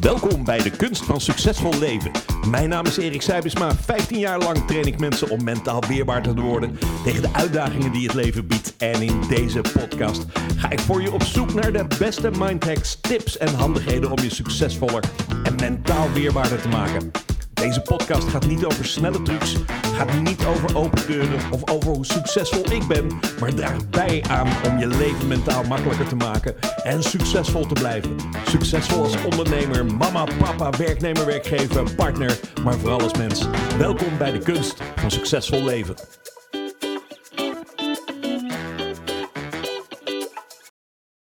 Welkom bij de Kunst van Succesvol Leven. Mijn naam is Erik Seibesma. 15 jaar lang train ik mensen om mentaal weerbaar te worden tegen de uitdagingen die het leven biedt. En in deze podcast ga ik voor je op zoek naar de beste mindhacks, tips en handigheden om je succesvoller en mentaal weerbaarder te maken. Deze podcast gaat niet over snelle trucs, gaat niet over open deuren of over hoe succesvol ik ben, maar draagt bij aan om je leven mentaal makkelijker te maken en succesvol te blijven. Succesvol als ondernemer, mama, papa, werknemer, werkgever, partner, maar vooral als mens. Welkom bij de kunst van succesvol leven.